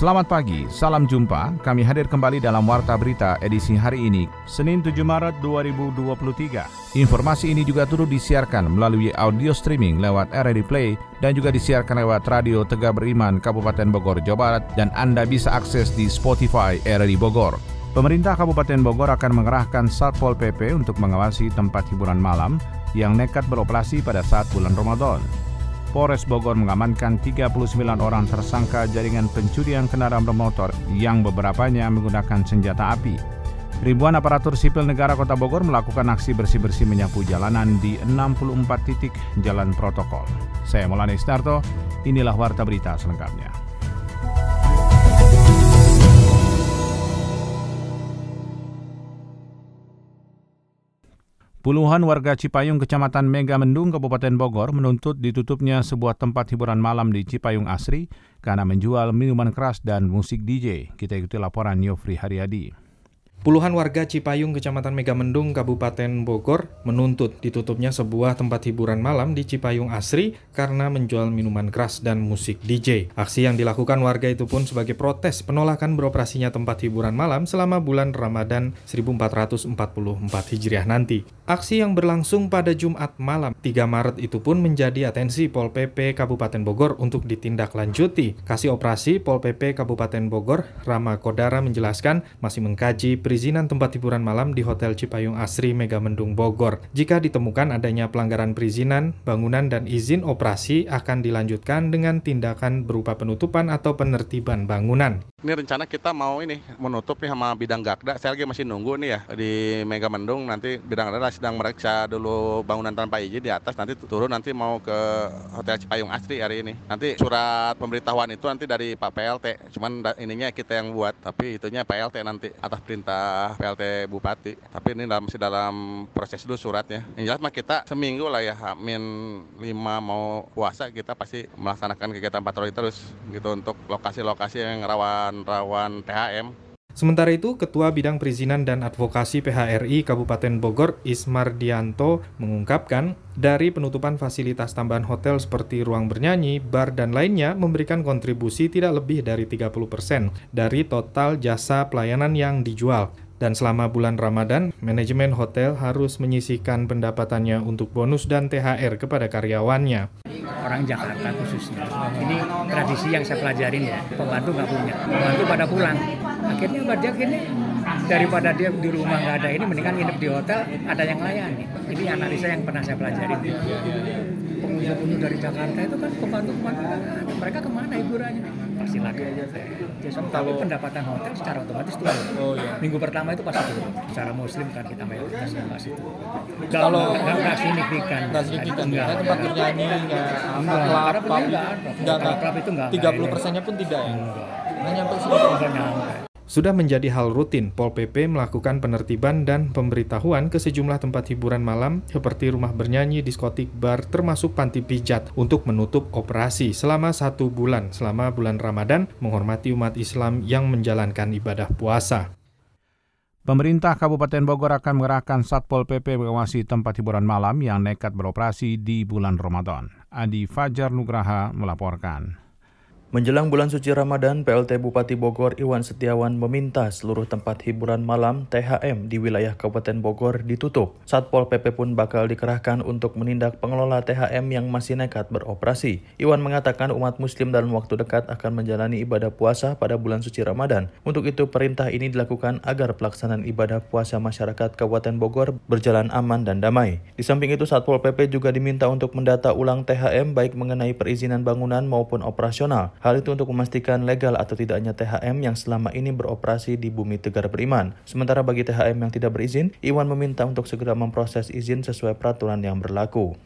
Selamat pagi, salam jumpa. Kami hadir kembali dalam Warta Berita edisi hari ini, Senin 7 Maret 2023. Informasi ini juga turut disiarkan melalui audio streaming lewat RRI Play dan juga disiarkan lewat Radio Tegak Beriman Kabupaten Bogor, Jawa Barat dan Anda bisa akses di Spotify RRI Bogor. Pemerintah Kabupaten Bogor akan mengerahkan Satpol PP untuk mengawasi tempat hiburan malam yang nekat beroperasi pada saat bulan Ramadan. Polres Bogor mengamankan 39 orang tersangka jaringan pencurian kendaraan bermotor yang beberapanya menggunakan senjata api. Ribuan aparatur sipil negara Kota Bogor melakukan aksi bersih-bersih menyapu jalanan di 64 titik jalan protokol. Saya Maulana Istarto, inilah Warta Berita selengkapnya. Puluhan warga Cipayung, Kecamatan Megamendung, Kabupaten Bogor menuntut ditutupnya sebuah tempat hiburan malam di Cipayung Asri karena menjual minuman keras dan musik DJ. Kita ikuti laporan Yofri Haryadi. Puluhan warga Cipayung, Kecamatan Megamendung, Kabupaten Bogor menuntut ditutupnya sebuah tempat hiburan malam di Cipayung Asri karena menjual minuman keras dan musik DJ. Aksi yang dilakukan warga itu pun sebagai protes penolakan beroperasinya tempat hiburan malam selama bulan Ramadan 1444 Hijriah nanti. Aksi yang berlangsung pada Jumat malam 3 Maret itu pun menjadi atensi Pol PP Kabupaten Bogor untuk ditindaklanjuti. Kasih operasi Pol PP Kabupaten Bogor, Rama Kodara menjelaskan masih mengkaji perizinan tempat hiburan malam di Hotel Cipayung Asri Megamendung Bogor. Jika ditemukan adanya pelanggaran perizinan, bangunan dan izin operasi akan dilanjutkan dengan tindakan berupa penutupan atau penertiban bangunan. Ini rencana kita mau ini menutup nih sama bidang Gakda. Saya lagi masih nunggu nih ya di Mega Mendung nanti bidang Gakda sedang meriksa dulu bangunan tanpa izin di atas nanti turun nanti mau ke Hotel Cipayung Asri hari ini. Nanti surat pemberitahuan itu nanti dari Pak PLT. Cuman ininya kita yang buat tapi itunya PLT nanti atas perintah PLT Bupati. Tapi ini dalam, masih dalam proses dulu suratnya. Yang jelas mah kita seminggu lah ya Amin 5 mau puasa kita pasti melaksanakan kegiatan patroli terus gitu untuk lokasi-lokasi yang rawan rawan THM. Sementara itu, Ketua Bidang Perizinan dan Advokasi PHRI Kabupaten Bogor, Ismar Dianto, mengungkapkan dari penutupan fasilitas tambahan hotel seperti ruang bernyanyi, bar, dan lainnya memberikan kontribusi tidak lebih dari 30% dari total jasa pelayanan yang dijual. Dan selama bulan Ramadan, manajemen hotel harus menyisihkan pendapatannya untuk bonus dan THR kepada karyawannya. Orang Jakarta khususnya, ini tradisi yang saya pelajarin ya, pembantu nggak punya, pembantu pada pulang. Akhirnya dia akhirnya daripada dia di rumah nggak ada ini, mendingan nginep di hotel, ada yang layani. Ini analisa yang pernah saya pelajarin. Pengunjung-pengunjung dari Jakarta itu kan pembantu-pembantu mereka ke mana hiburannya? Pasti lagi tapi pendapatan hotel secara otomatis turun. Oh, iya. Minggu pertama itu pasti turun. Secara muslim kan kita mayoritas pasti turun. Kalau nggak signifikan. Nggak signifikan. Enggak. Tempat bernyanyi nggak. Enggak. Klub, enggak. Enggak. Klub itu enggak. Tiga puluh persennya pun tidak ya. Nggak nyampe segitu. Sudah menjadi hal rutin, Pol PP melakukan penertiban dan pemberitahuan ke sejumlah tempat hiburan malam seperti rumah bernyanyi, diskotik, bar, termasuk panti pijat untuk menutup operasi selama satu bulan selama bulan Ramadan menghormati umat Islam yang menjalankan ibadah puasa. Pemerintah Kabupaten Bogor akan mengerahkan Satpol PP mengawasi tempat hiburan malam yang nekat beroperasi di bulan Ramadan. Adi Fajar Nugraha melaporkan. Menjelang bulan suci Ramadan, PLT Bupati Bogor Iwan Setiawan meminta seluruh tempat hiburan malam THM di wilayah Kabupaten Bogor ditutup. Satpol PP pun bakal dikerahkan untuk menindak pengelola THM yang masih nekat beroperasi. Iwan mengatakan umat muslim dalam waktu dekat akan menjalani ibadah puasa pada bulan suci Ramadan. Untuk itu perintah ini dilakukan agar pelaksanaan ibadah puasa masyarakat Kabupaten Bogor berjalan aman dan damai. Di samping itu Satpol PP juga diminta untuk mendata ulang THM baik mengenai perizinan bangunan maupun operasional. Hal itu untuk memastikan legal atau tidaknya THM yang selama ini beroperasi di bumi Tegar Beriman. Sementara bagi THM yang tidak berizin, Iwan meminta untuk segera memproses izin sesuai peraturan yang berlaku.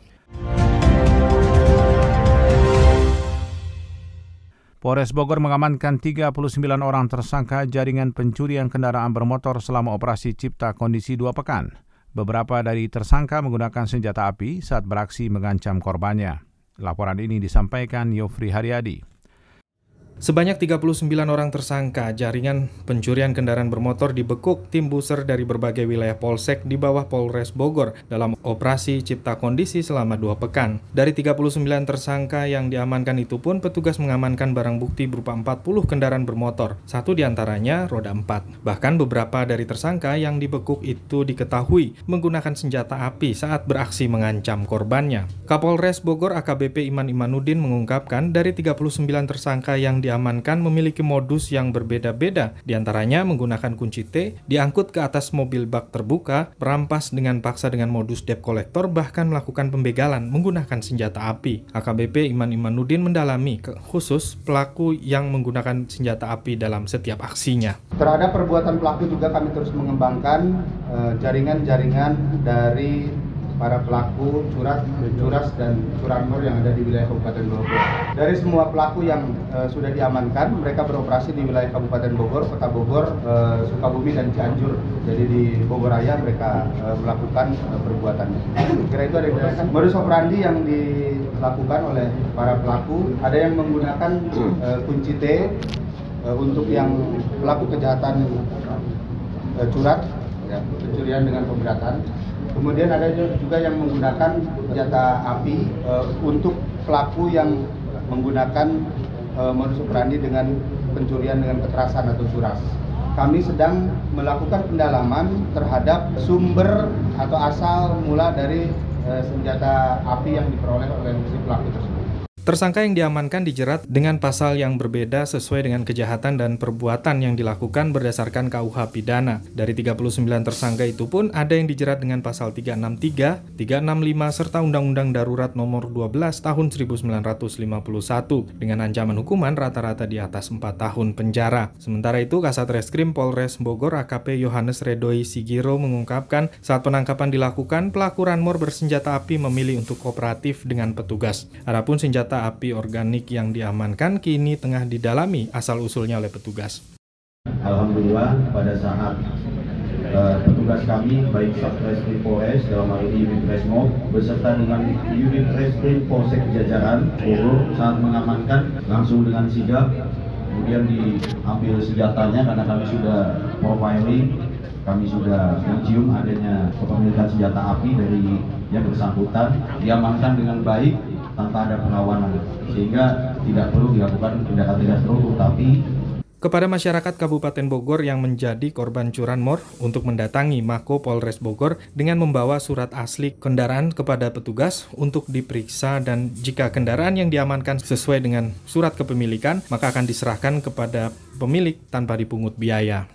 Polres Bogor mengamankan 39 orang tersangka jaringan pencurian kendaraan bermotor selama operasi cipta kondisi dua pekan. Beberapa dari tersangka menggunakan senjata api saat beraksi mengancam korbannya. Laporan ini disampaikan Yofri Haryadi. Sebanyak 39 orang tersangka jaringan pencurian kendaraan bermotor dibekuk tim buser dari berbagai wilayah Polsek di bawah Polres Bogor dalam operasi cipta kondisi selama dua pekan. Dari 39 tersangka yang diamankan itu pun petugas mengamankan barang bukti berupa 40 kendaraan bermotor, satu di antaranya roda 4. Bahkan beberapa dari tersangka yang dibekuk itu diketahui menggunakan senjata api saat beraksi mengancam korbannya. Kapolres Bogor AKBP Iman Imanuddin mengungkapkan dari 39 tersangka yang diamankan memiliki modus yang berbeda-beda, di antaranya menggunakan kunci T, diangkut ke atas mobil bak terbuka, merampas dengan paksa dengan modus debt collector, bahkan melakukan pembegalan menggunakan senjata api. AKBP Iman Imanuddin mendalami khusus pelaku yang menggunakan senjata api dalam setiap aksinya. Terhadap perbuatan pelaku juga kami terus mengembangkan eh, jaringan-jaringan uh, dari para pelaku curat, curas dan curanmor yang ada di wilayah Kabupaten Bogor. Dari semua pelaku yang uh, sudah diamankan, mereka beroperasi di wilayah Kabupaten Bogor, Kota Bogor, uh, Sukabumi dan Cianjur. Jadi di Bogor Raya mereka uh, melakukan uh, perbuatannya. Kira itu ada yang modus operandi yang dilakukan oleh para pelaku. Ada yang menggunakan uh, kunci T uh, untuk yang pelaku kejahatan uh, curat, ya, pencurian dengan pemberatan Kemudian ada juga yang menggunakan senjata api uh, untuk pelaku yang menggunakan uh, modus operandi dengan pencurian dengan kekerasan atau curas. Kami sedang melakukan pendalaman terhadap sumber atau asal mula dari uh, senjata api yang diperoleh oleh si pelaku tersebut. Tersangka yang diamankan dijerat dengan pasal yang berbeda sesuai dengan kejahatan dan perbuatan yang dilakukan berdasarkan KUH pidana. Dari 39 tersangka itu pun ada yang dijerat dengan pasal 363, 365 serta Undang-Undang Darurat Nomor 12 Tahun 1951 dengan ancaman hukuman rata-rata di atas 4 tahun penjara. Sementara itu Kasat Reskrim Polres Bogor AKP Yohanes Redoi Sigiro mengungkapkan saat penangkapan dilakukan pelaku ranmor bersenjata api memilih untuk kooperatif dengan petugas. Adapun senjata senjata api organik yang diamankan kini tengah didalami asal-usulnya oleh petugas. Alhamdulillah pada saat uh, petugas kami baik Satreskrim Polres dalam hal ini unit Resmo beserta dengan unit Reskrim Polsek Jajaran Bogor saat mengamankan langsung dengan sigap kemudian diambil senjatanya karena kami sudah profiling kami sudah mencium adanya kepemilikan senjata api dari yang bersangkutan diamankan dengan baik tanpa ada perlawanan sehingga tidak perlu dilakukan tindakan tegas terus tapi kepada masyarakat Kabupaten Bogor yang menjadi korban curanmor untuk mendatangi Mako Polres Bogor dengan membawa surat asli kendaraan kepada petugas untuk diperiksa dan jika kendaraan yang diamankan sesuai dengan surat kepemilikan maka akan diserahkan kepada pemilik tanpa dipungut biaya.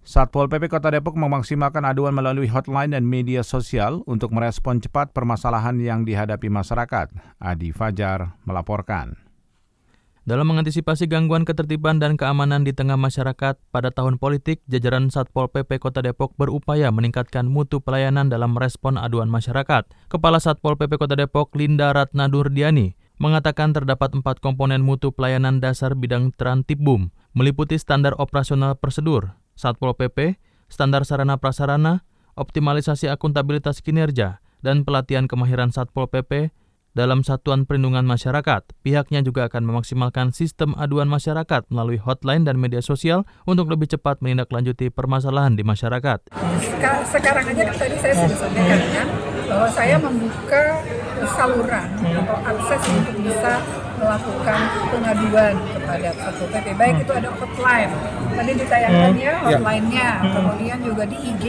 Satpol PP Kota Depok memaksimalkan aduan melalui hotline dan media sosial untuk merespon cepat permasalahan yang dihadapi masyarakat. Adi Fajar melaporkan. Dalam mengantisipasi gangguan ketertiban dan keamanan di tengah masyarakat, pada tahun politik, jajaran Satpol PP Kota Depok berupaya meningkatkan mutu pelayanan dalam merespon aduan masyarakat. Kepala Satpol PP Kota Depok, Linda Ratna Durdiani, mengatakan terdapat empat komponen mutu pelayanan dasar bidang Trantibum, meliputi standar operasional prosedur, Satpol PP, standar sarana prasarana, optimalisasi akuntabilitas kinerja, dan pelatihan kemahiran Satpol PP dalam Satuan Perlindungan Masyarakat. Pihaknya juga akan memaksimalkan sistem aduan masyarakat melalui hotline dan media sosial untuk lebih cepat menindaklanjuti permasalahan di masyarakat. Sekarang aja tadi saya sudah sampaikan ya, bahwa saya membuka saluran atau akses untuk bisa melakukan pengaduan kepada Satpol PP. Baik itu ada hotline, tadi ditayangkan ya hotline-nya, kemudian juga di IG.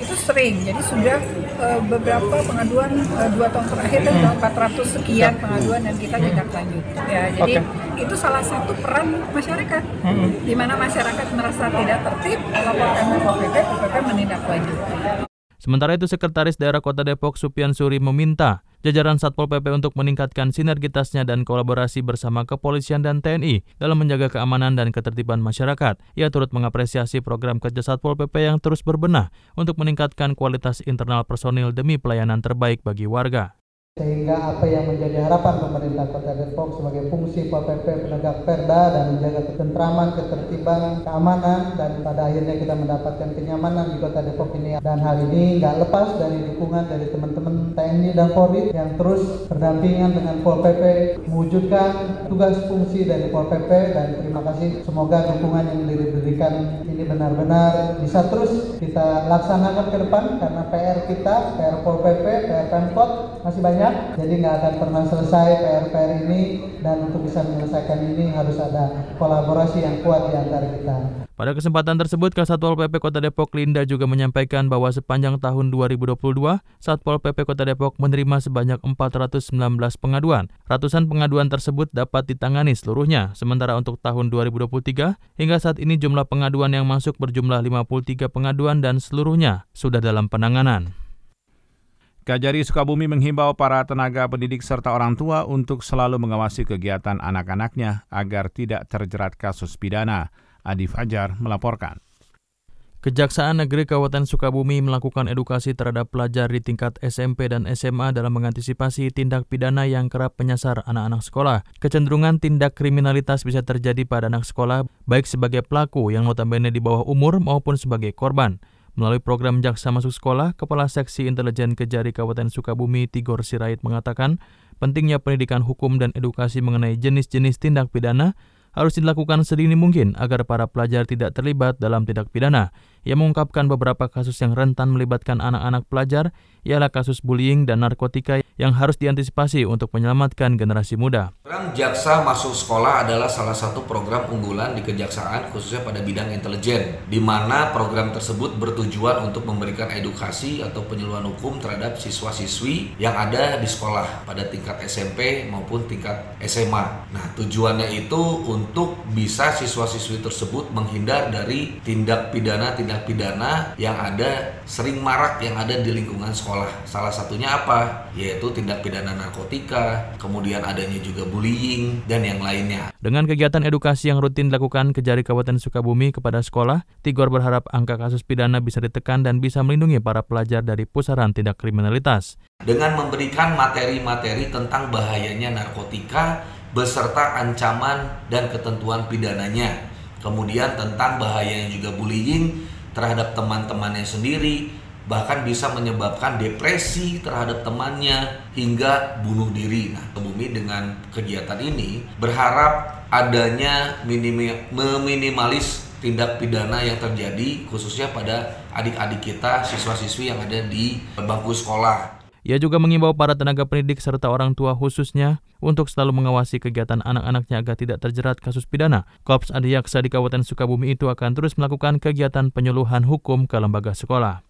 Itu sering, jadi sudah uh, beberapa pengaduan uh, dua tahun terakhir kan sudah 400 sekian pengaduan dan kita tidak lanjut. Ya, jadi okay. itu salah satu peran masyarakat, di mana masyarakat merasa tidak tertib, melaporkan ke PP, PP menindaklanjuti. Sementara itu Sekretaris Daerah Kota Depok Supian Suri meminta jajaran Satpol PP untuk meningkatkan sinergitasnya dan kolaborasi bersama kepolisian dan TNI dalam menjaga keamanan dan ketertiban masyarakat. Ia turut mengapresiasi program kerja Satpol PP yang terus berbenah untuk meningkatkan kualitas internal personil demi pelayanan terbaik bagi warga. Sehingga apa yang menjadi harapan pemerintah Kota Depok sebagai fungsi Pol PP penegak perda dan menjaga ketentraman, ketertiban, keamanan dan pada akhirnya kita mendapatkan kenyamanan di Kota Depok ini. Dan hal ini nggak lepas dari dukungan dari teman-teman TNI dan Polri yang terus berdampingan dengan Pol PP mewujudkan tugas fungsi dari Pol PP dan terima kasih. Semoga dukungan yang diberikan ini benar-benar bisa terus kita laksanakan ke depan karena PR kita, PR Pol PP, PR Pemkot masih banyak jadi nggak akan pernah selesai PR-PR ini dan untuk bisa menyelesaikan ini harus ada kolaborasi yang kuat di antara kita. Pada kesempatan tersebut, Kasatpol PP Kota Depok Linda juga menyampaikan bahwa sepanjang tahun 2022, Satpol PP Kota Depok menerima sebanyak 419 pengaduan. Ratusan pengaduan tersebut dapat ditangani seluruhnya. Sementara untuk tahun 2023, hingga saat ini jumlah pengaduan yang masuk berjumlah 53 pengaduan dan seluruhnya sudah dalam penanganan. Kajari Sukabumi menghimbau para tenaga pendidik serta orang tua untuk selalu mengawasi kegiatan anak-anaknya agar tidak terjerat kasus pidana. Adi Fajar melaporkan. Kejaksaan Negeri Kabupaten Sukabumi melakukan edukasi terhadap pelajar di tingkat SMP dan SMA dalam mengantisipasi tindak pidana yang kerap menyasar anak-anak sekolah. Kecenderungan tindak kriminalitas bisa terjadi pada anak sekolah, baik sebagai pelaku yang notabene di bawah umur maupun sebagai korban. Melalui program Jaksa Masuk Sekolah, Kepala Seksi Intelijen Kejari Kabupaten Sukabumi Tigor Sirait mengatakan pentingnya pendidikan hukum dan edukasi mengenai jenis-jenis tindak pidana harus dilakukan sedini mungkin agar para pelajar tidak terlibat dalam tindak pidana. Ia mengungkapkan beberapa kasus yang rentan melibatkan anak-anak pelajar, ialah kasus bullying dan narkotika yang harus diantisipasi untuk menyelamatkan generasi muda. Program Jaksa Masuk Sekolah adalah salah satu program unggulan di Kejaksaan khususnya pada bidang intelijen, di mana program tersebut bertujuan untuk memberikan edukasi atau penyuluhan hukum terhadap siswa-siswi yang ada di sekolah pada tingkat SMP maupun tingkat SMA. Nah, tujuannya itu untuk bisa siswa-siswi tersebut menghindar dari tindak pidana tindak pidana yang ada sering marak yang ada di lingkungan sekolah. Salah satunya apa? Yaitu tindak pidana narkotika, kemudian adanya juga bullying dan yang lainnya. Dengan kegiatan edukasi yang rutin dilakukan Kejari Kabupaten Sukabumi kepada sekolah, Tigor berharap angka kasus pidana bisa ditekan dan bisa melindungi para pelajar dari pusaran tindak kriminalitas. Dengan memberikan materi-materi tentang bahayanya narkotika beserta ancaman dan ketentuan pidananya. Kemudian tentang bahayanya juga bullying terhadap teman-temannya sendiri, bahkan bisa menyebabkan depresi terhadap temannya hingga bunuh diri. Nah, Bumi dengan kegiatan ini berharap adanya meminimalis tindak pidana yang terjadi khususnya pada adik-adik kita, siswa-siswi yang ada di bangku sekolah. Ia juga mengimbau para tenaga pendidik serta orang tua khususnya untuk selalu mengawasi kegiatan anak-anaknya agar tidak terjerat kasus pidana. Korps Adiyaksa di Kabupaten Sukabumi itu akan terus melakukan kegiatan penyuluhan hukum ke lembaga sekolah.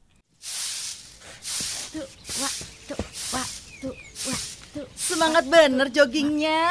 Semangat bener joggingnya.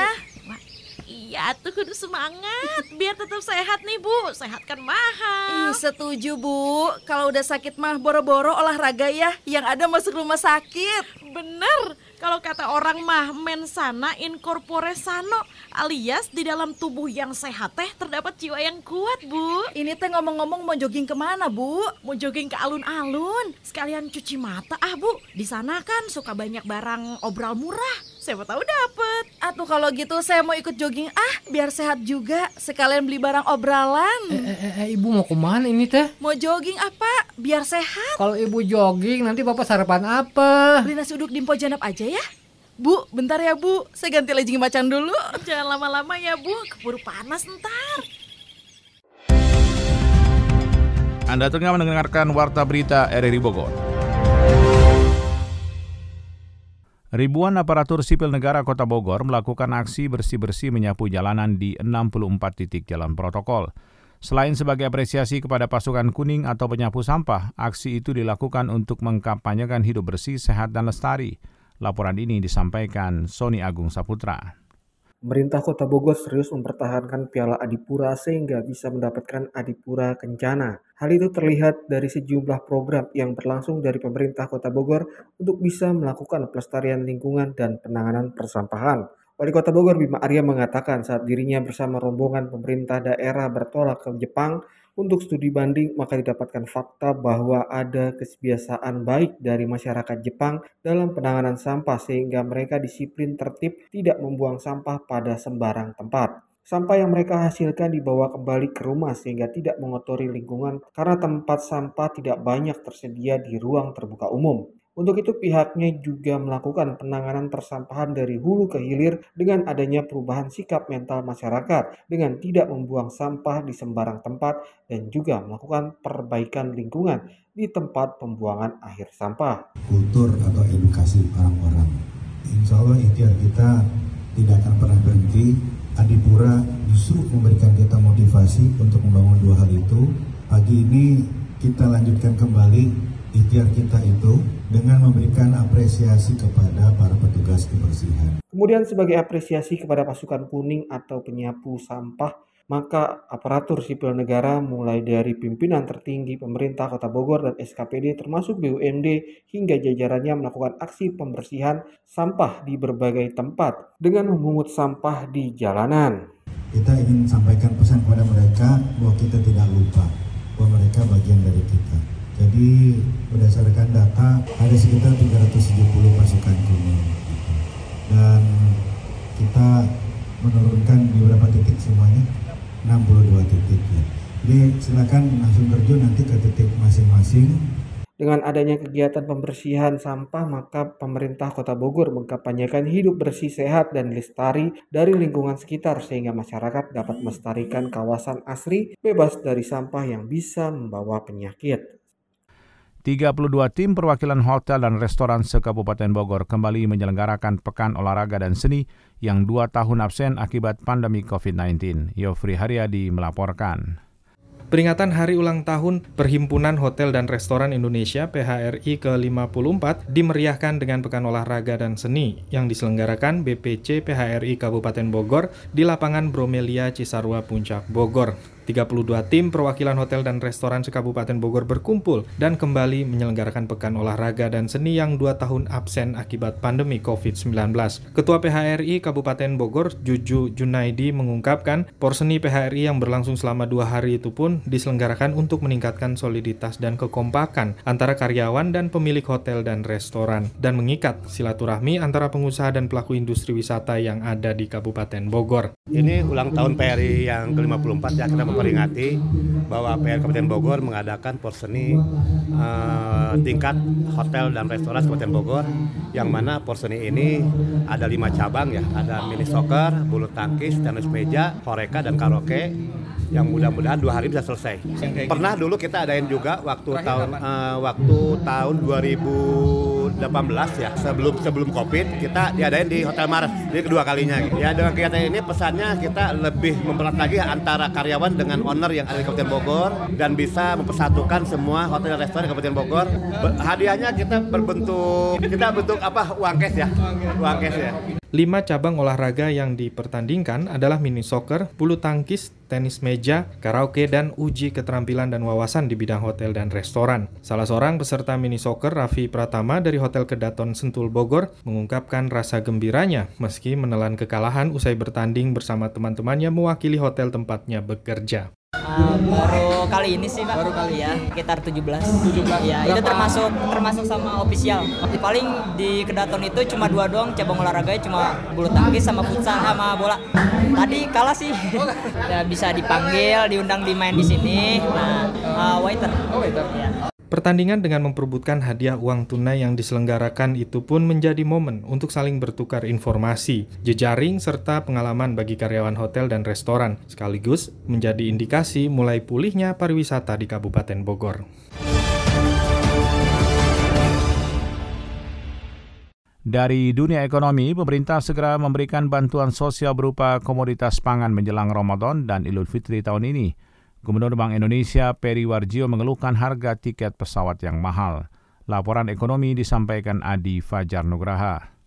Iya tuh kudu semangat biar tetap sehat nih bu sehat kan mahal Ih, setuju bu kalau udah sakit mah boro-boro olahraga ya yang ada masuk rumah sakit bener kalau kata orang mah mensana incorpore sano alias di dalam tubuh yang sehat teh terdapat jiwa yang kuat, Bu. Ini teh ngomong-ngomong mau jogging ke mana, Bu? Mau jogging ke alun-alun, sekalian cuci mata ah, Bu. Di sana kan suka banyak barang obral murah. Siapa tahu dapet. Atuh kalau gitu saya mau ikut jogging ah, biar sehat juga. Sekalian beli barang obralan. Eh, eh, eh, ibu mau ke mana ini teh? Mau jogging apa? Biar sehat. Kalau ibu jogging nanti bapak sarapan apa? Beli nasi uduk di Janap aja ya. Bu, bentar ya Bu, saya ganti legging macan dulu. Jangan lama-lama ya Bu, keburu panas ntar. Anda tengah mendengarkan Warta Berita RRI Bogor. Ribuan aparatur sipil negara Kota Bogor melakukan aksi bersih-bersih menyapu jalanan di 64 titik jalan protokol. Selain sebagai apresiasi kepada pasukan kuning atau penyapu sampah, aksi itu dilakukan untuk mengkampanyekan hidup bersih, sehat, dan lestari. Laporan ini disampaikan Sony Agung Saputra. Pemerintah Kota Bogor serius mempertahankan Piala Adipura sehingga bisa mendapatkan Adipura Kencana. Hal itu terlihat dari sejumlah program yang berlangsung dari pemerintah Kota Bogor untuk bisa melakukan pelestarian lingkungan dan penanganan persampahan. Wali Kota Bogor Bima Arya mengatakan saat dirinya bersama rombongan pemerintah daerah bertolak ke Jepang Untuk studi banding, maka didapatkan fakta bahwa ada kebiasaan baik dari masyarakat Jepang dalam penanganan sampah sehingga mereka disiplin tertib tidak membuang sampah pada sembarang tempat. Sampah yang mereka hasilkan dibawa kembali ke rumah sehingga tidak mengotori lingkungan karena tempat sampah tidak banyak tersedia di ruang terbuka umum. Untuk itu pihaknya juga melakukan penanganan persampahan dari hulu ke hilir dengan adanya perubahan sikap mental masyarakat dengan tidak membuang sampah di sembarang tempat dan juga melakukan perbaikan lingkungan di tempat pembuangan akhir sampah. Kultur atau edukasi orang-orang. Insya Allah ikhtiar kita tidak akan pernah berhenti. Adipura justru memberikan kita motivasi untuk membangun dua hal itu. Pagi ini kita lanjutkan kembali ikhtiar kita itu dengan memberikan apresiasi kepada para petugas kebersihan. Kemudian sebagai apresiasi kepada pasukan kuning atau penyapu sampah, maka aparatur sipil negara mulai dari pimpinan tertinggi pemerintah Kota Bogor dan SKPD termasuk BUMD hingga jajarannya melakukan aksi pembersihan sampah di berbagai tempat dengan memungut sampah di jalanan. Kita ingin sampaikan pesan kepada mereka bahwa kita tidak lupa bahwa mereka bagian dari kita jadi berdasarkan data ada sekitar 370 pasukan kuning dan kita menurunkan di beberapa titik semuanya 62 titik ya. Jadi silakan langsung terjun nanti ke titik masing-masing dengan adanya kegiatan pembersihan sampah, maka pemerintah Kota Bogor mengkampanyekan hidup bersih, sehat, dan lestari dari lingkungan sekitar sehingga masyarakat dapat melestarikan kawasan asri bebas dari sampah yang bisa membawa penyakit. 32 tim perwakilan hotel dan restoran se-Kabupaten Bogor kembali menyelenggarakan Pekan Olahraga dan Seni yang dua tahun absen akibat pandemi COVID-19. Yofri Haryadi melaporkan. Peringatan Hari Ulang Tahun Perhimpunan Hotel dan Restoran Indonesia PHRI ke-54 dimeriahkan dengan Pekan Olahraga dan Seni yang diselenggarakan BPC PHRI Kabupaten Bogor di lapangan Bromelia Cisarua Puncak Bogor. 32 tim perwakilan hotel dan restoran sekabupaten Bogor berkumpul dan kembali menyelenggarakan pekan olahraga dan seni yang dua tahun absen akibat pandemi COVID-19. Ketua PHRI Kabupaten Bogor, Juju Junaidi mengungkapkan, porseni PHRI yang berlangsung selama dua hari itu pun diselenggarakan untuk meningkatkan soliditas dan kekompakan antara karyawan dan pemilik hotel dan restoran, dan mengikat silaturahmi antara pengusaha dan pelaku industri wisata yang ada di Kabupaten Bogor. Ini ulang tahun PHRI yang ke-54 ya kita memperingati bahwa PR Kabupaten Bogor mengadakan porseni uh, tingkat hotel dan restoran Kabupaten Bogor yang mana porseni ini ada lima cabang ya. Ada mini soccer, bulu tangkis, tenis meja, horeca dan karaoke yang mudah-mudahan dua hari bisa selesai. Pernah dulu kita adain juga waktu tahun uh, waktu tahun 2018 ya sebelum sebelum covid kita diadain di Hotel Mars ini kedua kalinya. Gitu. Ya dengan kegiatan ini pesannya kita lebih mempererat lagi antara karyawan dengan owner yang ada di Kabupaten Bogor dan bisa mempersatukan semua hotel dan restoran di Kabupaten Bogor. Hadiahnya kita berbentuk kita bentuk apa uang cash ya, uang cash ya. Lima cabang olahraga yang dipertandingkan adalah mini soccer, bulu tangkis, tenis meja, karaoke, dan uji keterampilan dan wawasan di bidang hotel dan restoran. Salah seorang peserta mini soccer, Raffi Pratama dari Hotel Kedaton Sentul Bogor, mengungkapkan rasa gembiranya meski menelan kekalahan usai bertanding bersama teman-temannya mewakili hotel tempatnya bekerja. Uh, baru kali ini sih pak. Baru kali ya sekitar 17 17 ya itu termasuk termasuk sama official. Paling di kedaton itu cuma dua doang cabang olahraganya cuma bulu tangkis sama futsal sama bola. Tadi kalah sih. Ya bisa dipanggil diundang dimain di sini. Nah uh, waiter. Oh waiter. Ya. Pertandingan dengan memperebutkan hadiah uang tunai yang diselenggarakan itu pun menjadi momen untuk saling bertukar informasi, jejaring, serta pengalaman bagi karyawan hotel dan restoran, sekaligus menjadi indikasi mulai pulihnya pariwisata di Kabupaten Bogor. Dari dunia ekonomi, pemerintah segera memberikan bantuan sosial berupa komoditas pangan menjelang Ramadan dan Idul Fitri tahun ini. Gubernur Bank Indonesia Peri Warjio mengeluhkan harga tiket pesawat yang mahal. Laporan ekonomi disampaikan Adi Fajar Nugraha.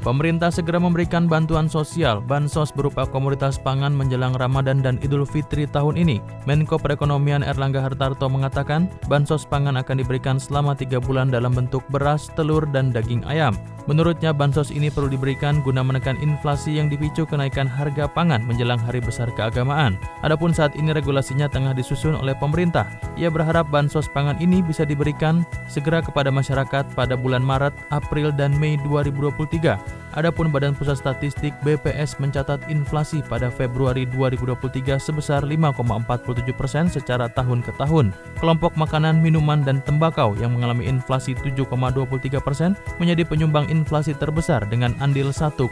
Pemerintah segera memberikan bantuan sosial, bansos berupa komoditas pangan menjelang Ramadan dan Idul Fitri tahun ini. Menko Perekonomian Erlangga Hartarto mengatakan, bansos pangan akan diberikan selama tiga bulan dalam bentuk beras, telur, dan daging ayam. Menurutnya, bansos ini perlu diberikan guna menekan inflasi yang dipicu kenaikan harga pangan menjelang hari besar keagamaan. Adapun saat ini regulasinya tengah disusun oleh pemerintah. Ia berharap bansos pangan ini bisa diberikan segera kepada masyarakat pada bulan Maret, April, dan Mei 2023. Adapun Badan Pusat Statistik BPS mencatat inflasi pada Februari 2023 sebesar 5,47 persen secara tahun ke tahun. Kelompok makanan, minuman, dan tembakau yang mengalami inflasi 7,23 persen menjadi penyumbang inflasi terbesar dengan andil 1,87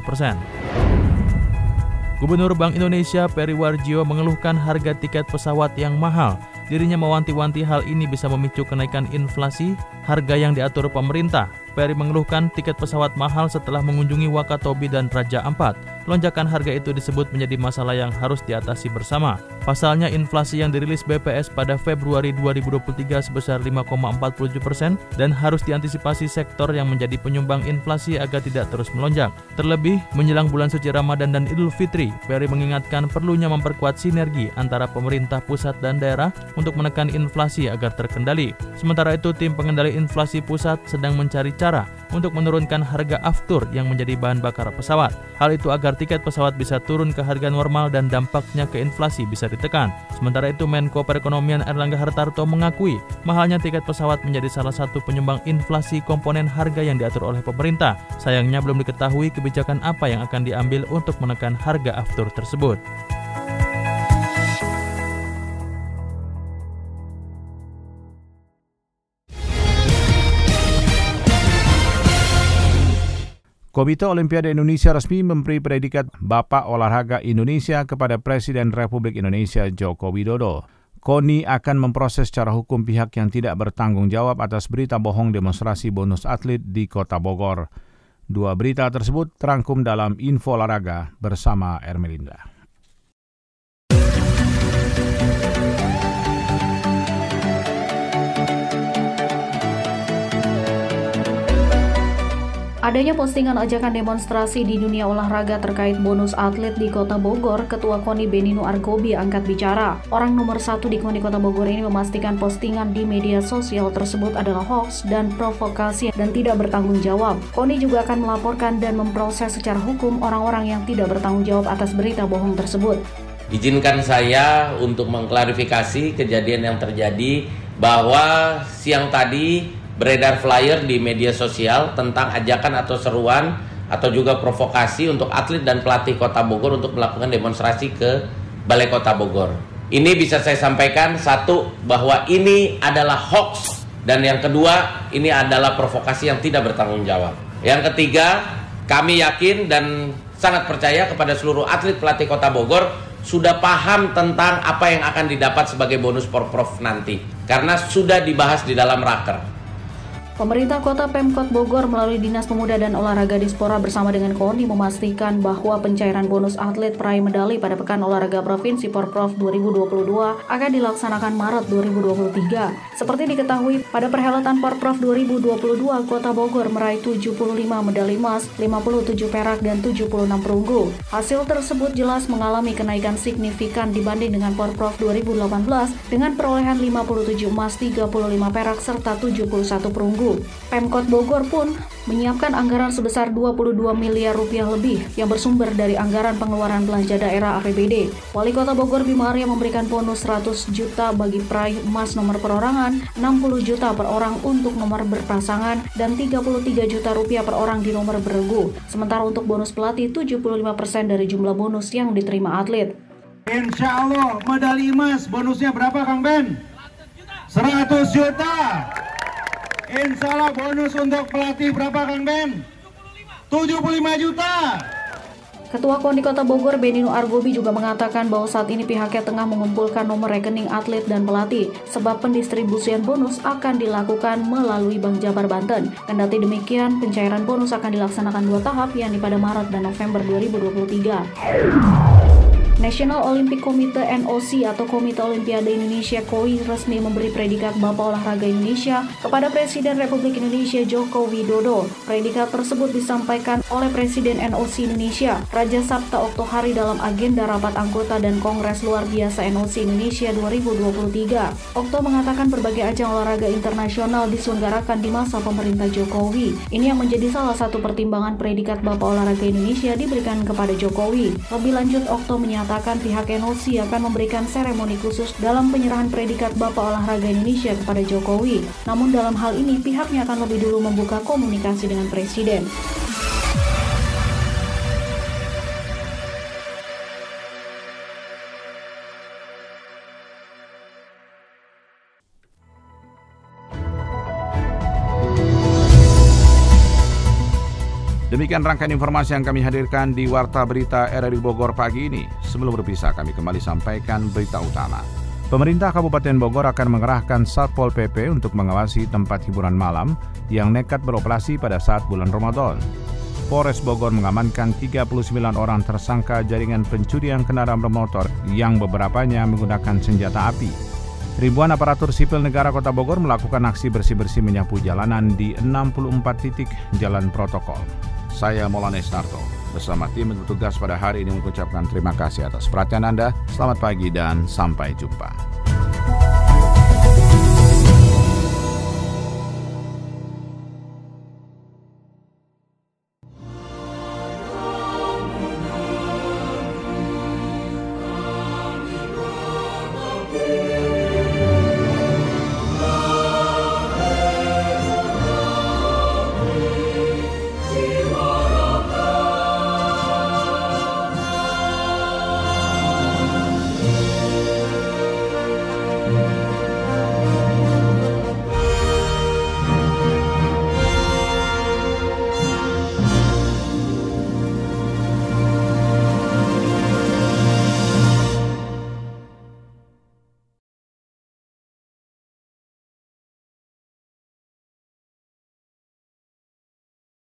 persen. Gubernur Bank Indonesia Peri Warjio mengeluhkan harga tiket pesawat yang mahal. Dirinya mewanti-wanti hal ini bisa memicu kenaikan inflasi harga yang diatur pemerintah. Peri mengeluhkan tiket pesawat mahal setelah mengunjungi Wakatobi dan Raja Ampat. Lonjakan harga itu disebut menjadi masalah yang harus diatasi bersama. Pasalnya inflasi yang dirilis BPS pada Februari 2023 sebesar 5,47 persen dan harus diantisipasi sektor yang menjadi penyumbang inflasi agar tidak terus melonjak. Terlebih, menjelang bulan suci Ramadan dan Idul Fitri, Peri mengingatkan perlunya memperkuat sinergi antara pemerintah pusat dan daerah untuk menekan inflasi agar terkendali. Sementara itu, tim pengendali inflasi pusat sedang mencari cara untuk menurunkan harga aftur yang menjadi bahan bakar pesawat. Hal itu agar tiket pesawat bisa turun ke harga normal dan dampaknya ke inflasi bisa ditekan. Sementara itu, Menko Perekonomian Erlangga Hartarto mengakui mahalnya tiket pesawat menjadi salah satu penyumbang inflasi komponen harga yang diatur oleh pemerintah. Sayangnya belum diketahui kebijakan apa yang akan diambil untuk menekan harga aftur tersebut. Komite Olimpiade Indonesia resmi memberi predikat Bapak Olahraga Indonesia kepada Presiden Republik Indonesia Joko Widodo. KONI akan memproses secara hukum pihak yang tidak bertanggung jawab atas berita bohong demonstrasi bonus atlet di Kota Bogor. Dua berita tersebut terangkum dalam Info Olahraga bersama Ermelinda. Adanya postingan ajakan demonstrasi di dunia olahraga terkait bonus atlet di Kota Bogor, Ketua KONI Benino Argobi angkat bicara. Orang nomor satu di KONI Kota Bogor ini memastikan postingan di media sosial tersebut adalah hoax dan provokasi dan tidak bertanggung jawab. KONI juga akan melaporkan dan memproses secara hukum orang-orang yang tidak bertanggung jawab atas berita bohong tersebut. Izinkan saya untuk mengklarifikasi kejadian yang terjadi bahwa siang tadi beredar flyer di media sosial tentang ajakan atau seruan atau juga provokasi untuk atlet dan pelatih Kota Bogor untuk melakukan demonstrasi ke Balai Kota Bogor. Ini bisa saya sampaikan satu bahwa ini adalah hoax dan yang kedua ini adalah provokasi yang tidak bertanggung jawab. Yang ketiga, kami yakin dan sangat percaya kepada seluruh atlet pelatih Kota Bogor sudah paham tentang apa yang akan didapat sebagai bonus porprov nanti karena sudah dibahas di dalam raker. Pemerintah Kota Pemkot Bogor melalui Dinas Pemuda dan Olahraga Dispora bersama dengan KONI memastikan bahwa pencairan bonus atlet peraih medali pada Pekan Olahraga Provinsi Porprov 2022 akan dilaksanakan Maret 2023. Seperti diketahui, pada perhelatan Porprov 2022, Kota Bogor meraih 75 medali emas, 57 perak, dan 76 perunggu. Hasil tersebut jelas mengalami kenaikan signifikan dibanding dengan Porprov 2018 dengan perolehan 57 emas, 35 perak, serta 71 perunggu. Pemkot Bogor pun menyiapkan anggaran sebesar 22 miliar rupiah lebih yang bersumber dari anggaran pengeluaran belanja daerah APBD. Wali Kota Bogor Bima Arya memberikan bonus 100 juta bagi peraih emas nomor perorangan, 60 juta per orang untuk nomor berpasangan, dan 33 juta rupiah per orang di nomor beregu. Sementara untuk bonus pelatih, 75% dari jumlah bonus yang diterima atlet. Insya Allah medali emas bonusnya berapa Kang Ben? 100 juta. Insya Allah bonus untuk pelatih berapa Kang Ben? 75 juta. Ketua KONI Kota Bogor Benino Argobi juga mengatakan bahwa saat ini pihaknya tengah mengumpulkan nomor rekening atlet dan pelatih sebab pendistribusian bonus akan dilakukan melalui Bank Jabar Banten. Kendati demikian, pencairan bonus akan dilaksanakan dua tahap yakni pada Maret dan November 2023. National Olympic Committee NOC atau Komite Olimpiade Indonesia KOI resmi memberi predikat Bapak Olahraga Indonesia kepada Presiden Republik Indonesia Joko Widodo. Predikat tersebut disampaikan oleh Presiden NOC Indonesia, Raja Sabta Oktohari dalam agenda rapat anggota dan Kongres Luar Biasa NOC Indonesia 2023. Okto mengatakan berbagai ajang olahraga internasional diselenggarakan di masa pemerintah Jokowi. Ini yang menjadi salah satu pertimbangan predikat Bapak Olahraga Indonesia diberikan kepada Jokowi. Lebih lanjut, Okto menyatakan pihak NOC akan memberikan seremoni khusus dalam penyerahan predikat Bapak Olahraga Indonesia kepada Jokowi. Namun dalam hal ini pihaknya akan lebih dulu membuka komunikasi dengan Presiden. Demikian rangkaian informasi yang kami hadirkan di Warta Berita RRI Bogor pagi ini. Sebelum berpisah, kami kembali sampaikan berita utama. Pemerintah Kabupaten Bogor akan mengerahkan Satpol PP untuk mengawasi tempat hiburan malam yang nekat beroperasi pada saat bulan Ramadan. Polres Bogor mengamankan 39 orang tersangka jaringan pencurian kendaraan bermotor yang beberapanya menggunakan senjata api. Ribuan aparatur sipil negara Kota Bogor melakukan aksi bersih-bersih menyapu jalanan di 64 titik jalan protokol. Saya Molanes Narto bersama tim bertugas pada hari ini mengucapkan terima kasih atas perhatian Anda. Selamat pagi dan sampai jumpa.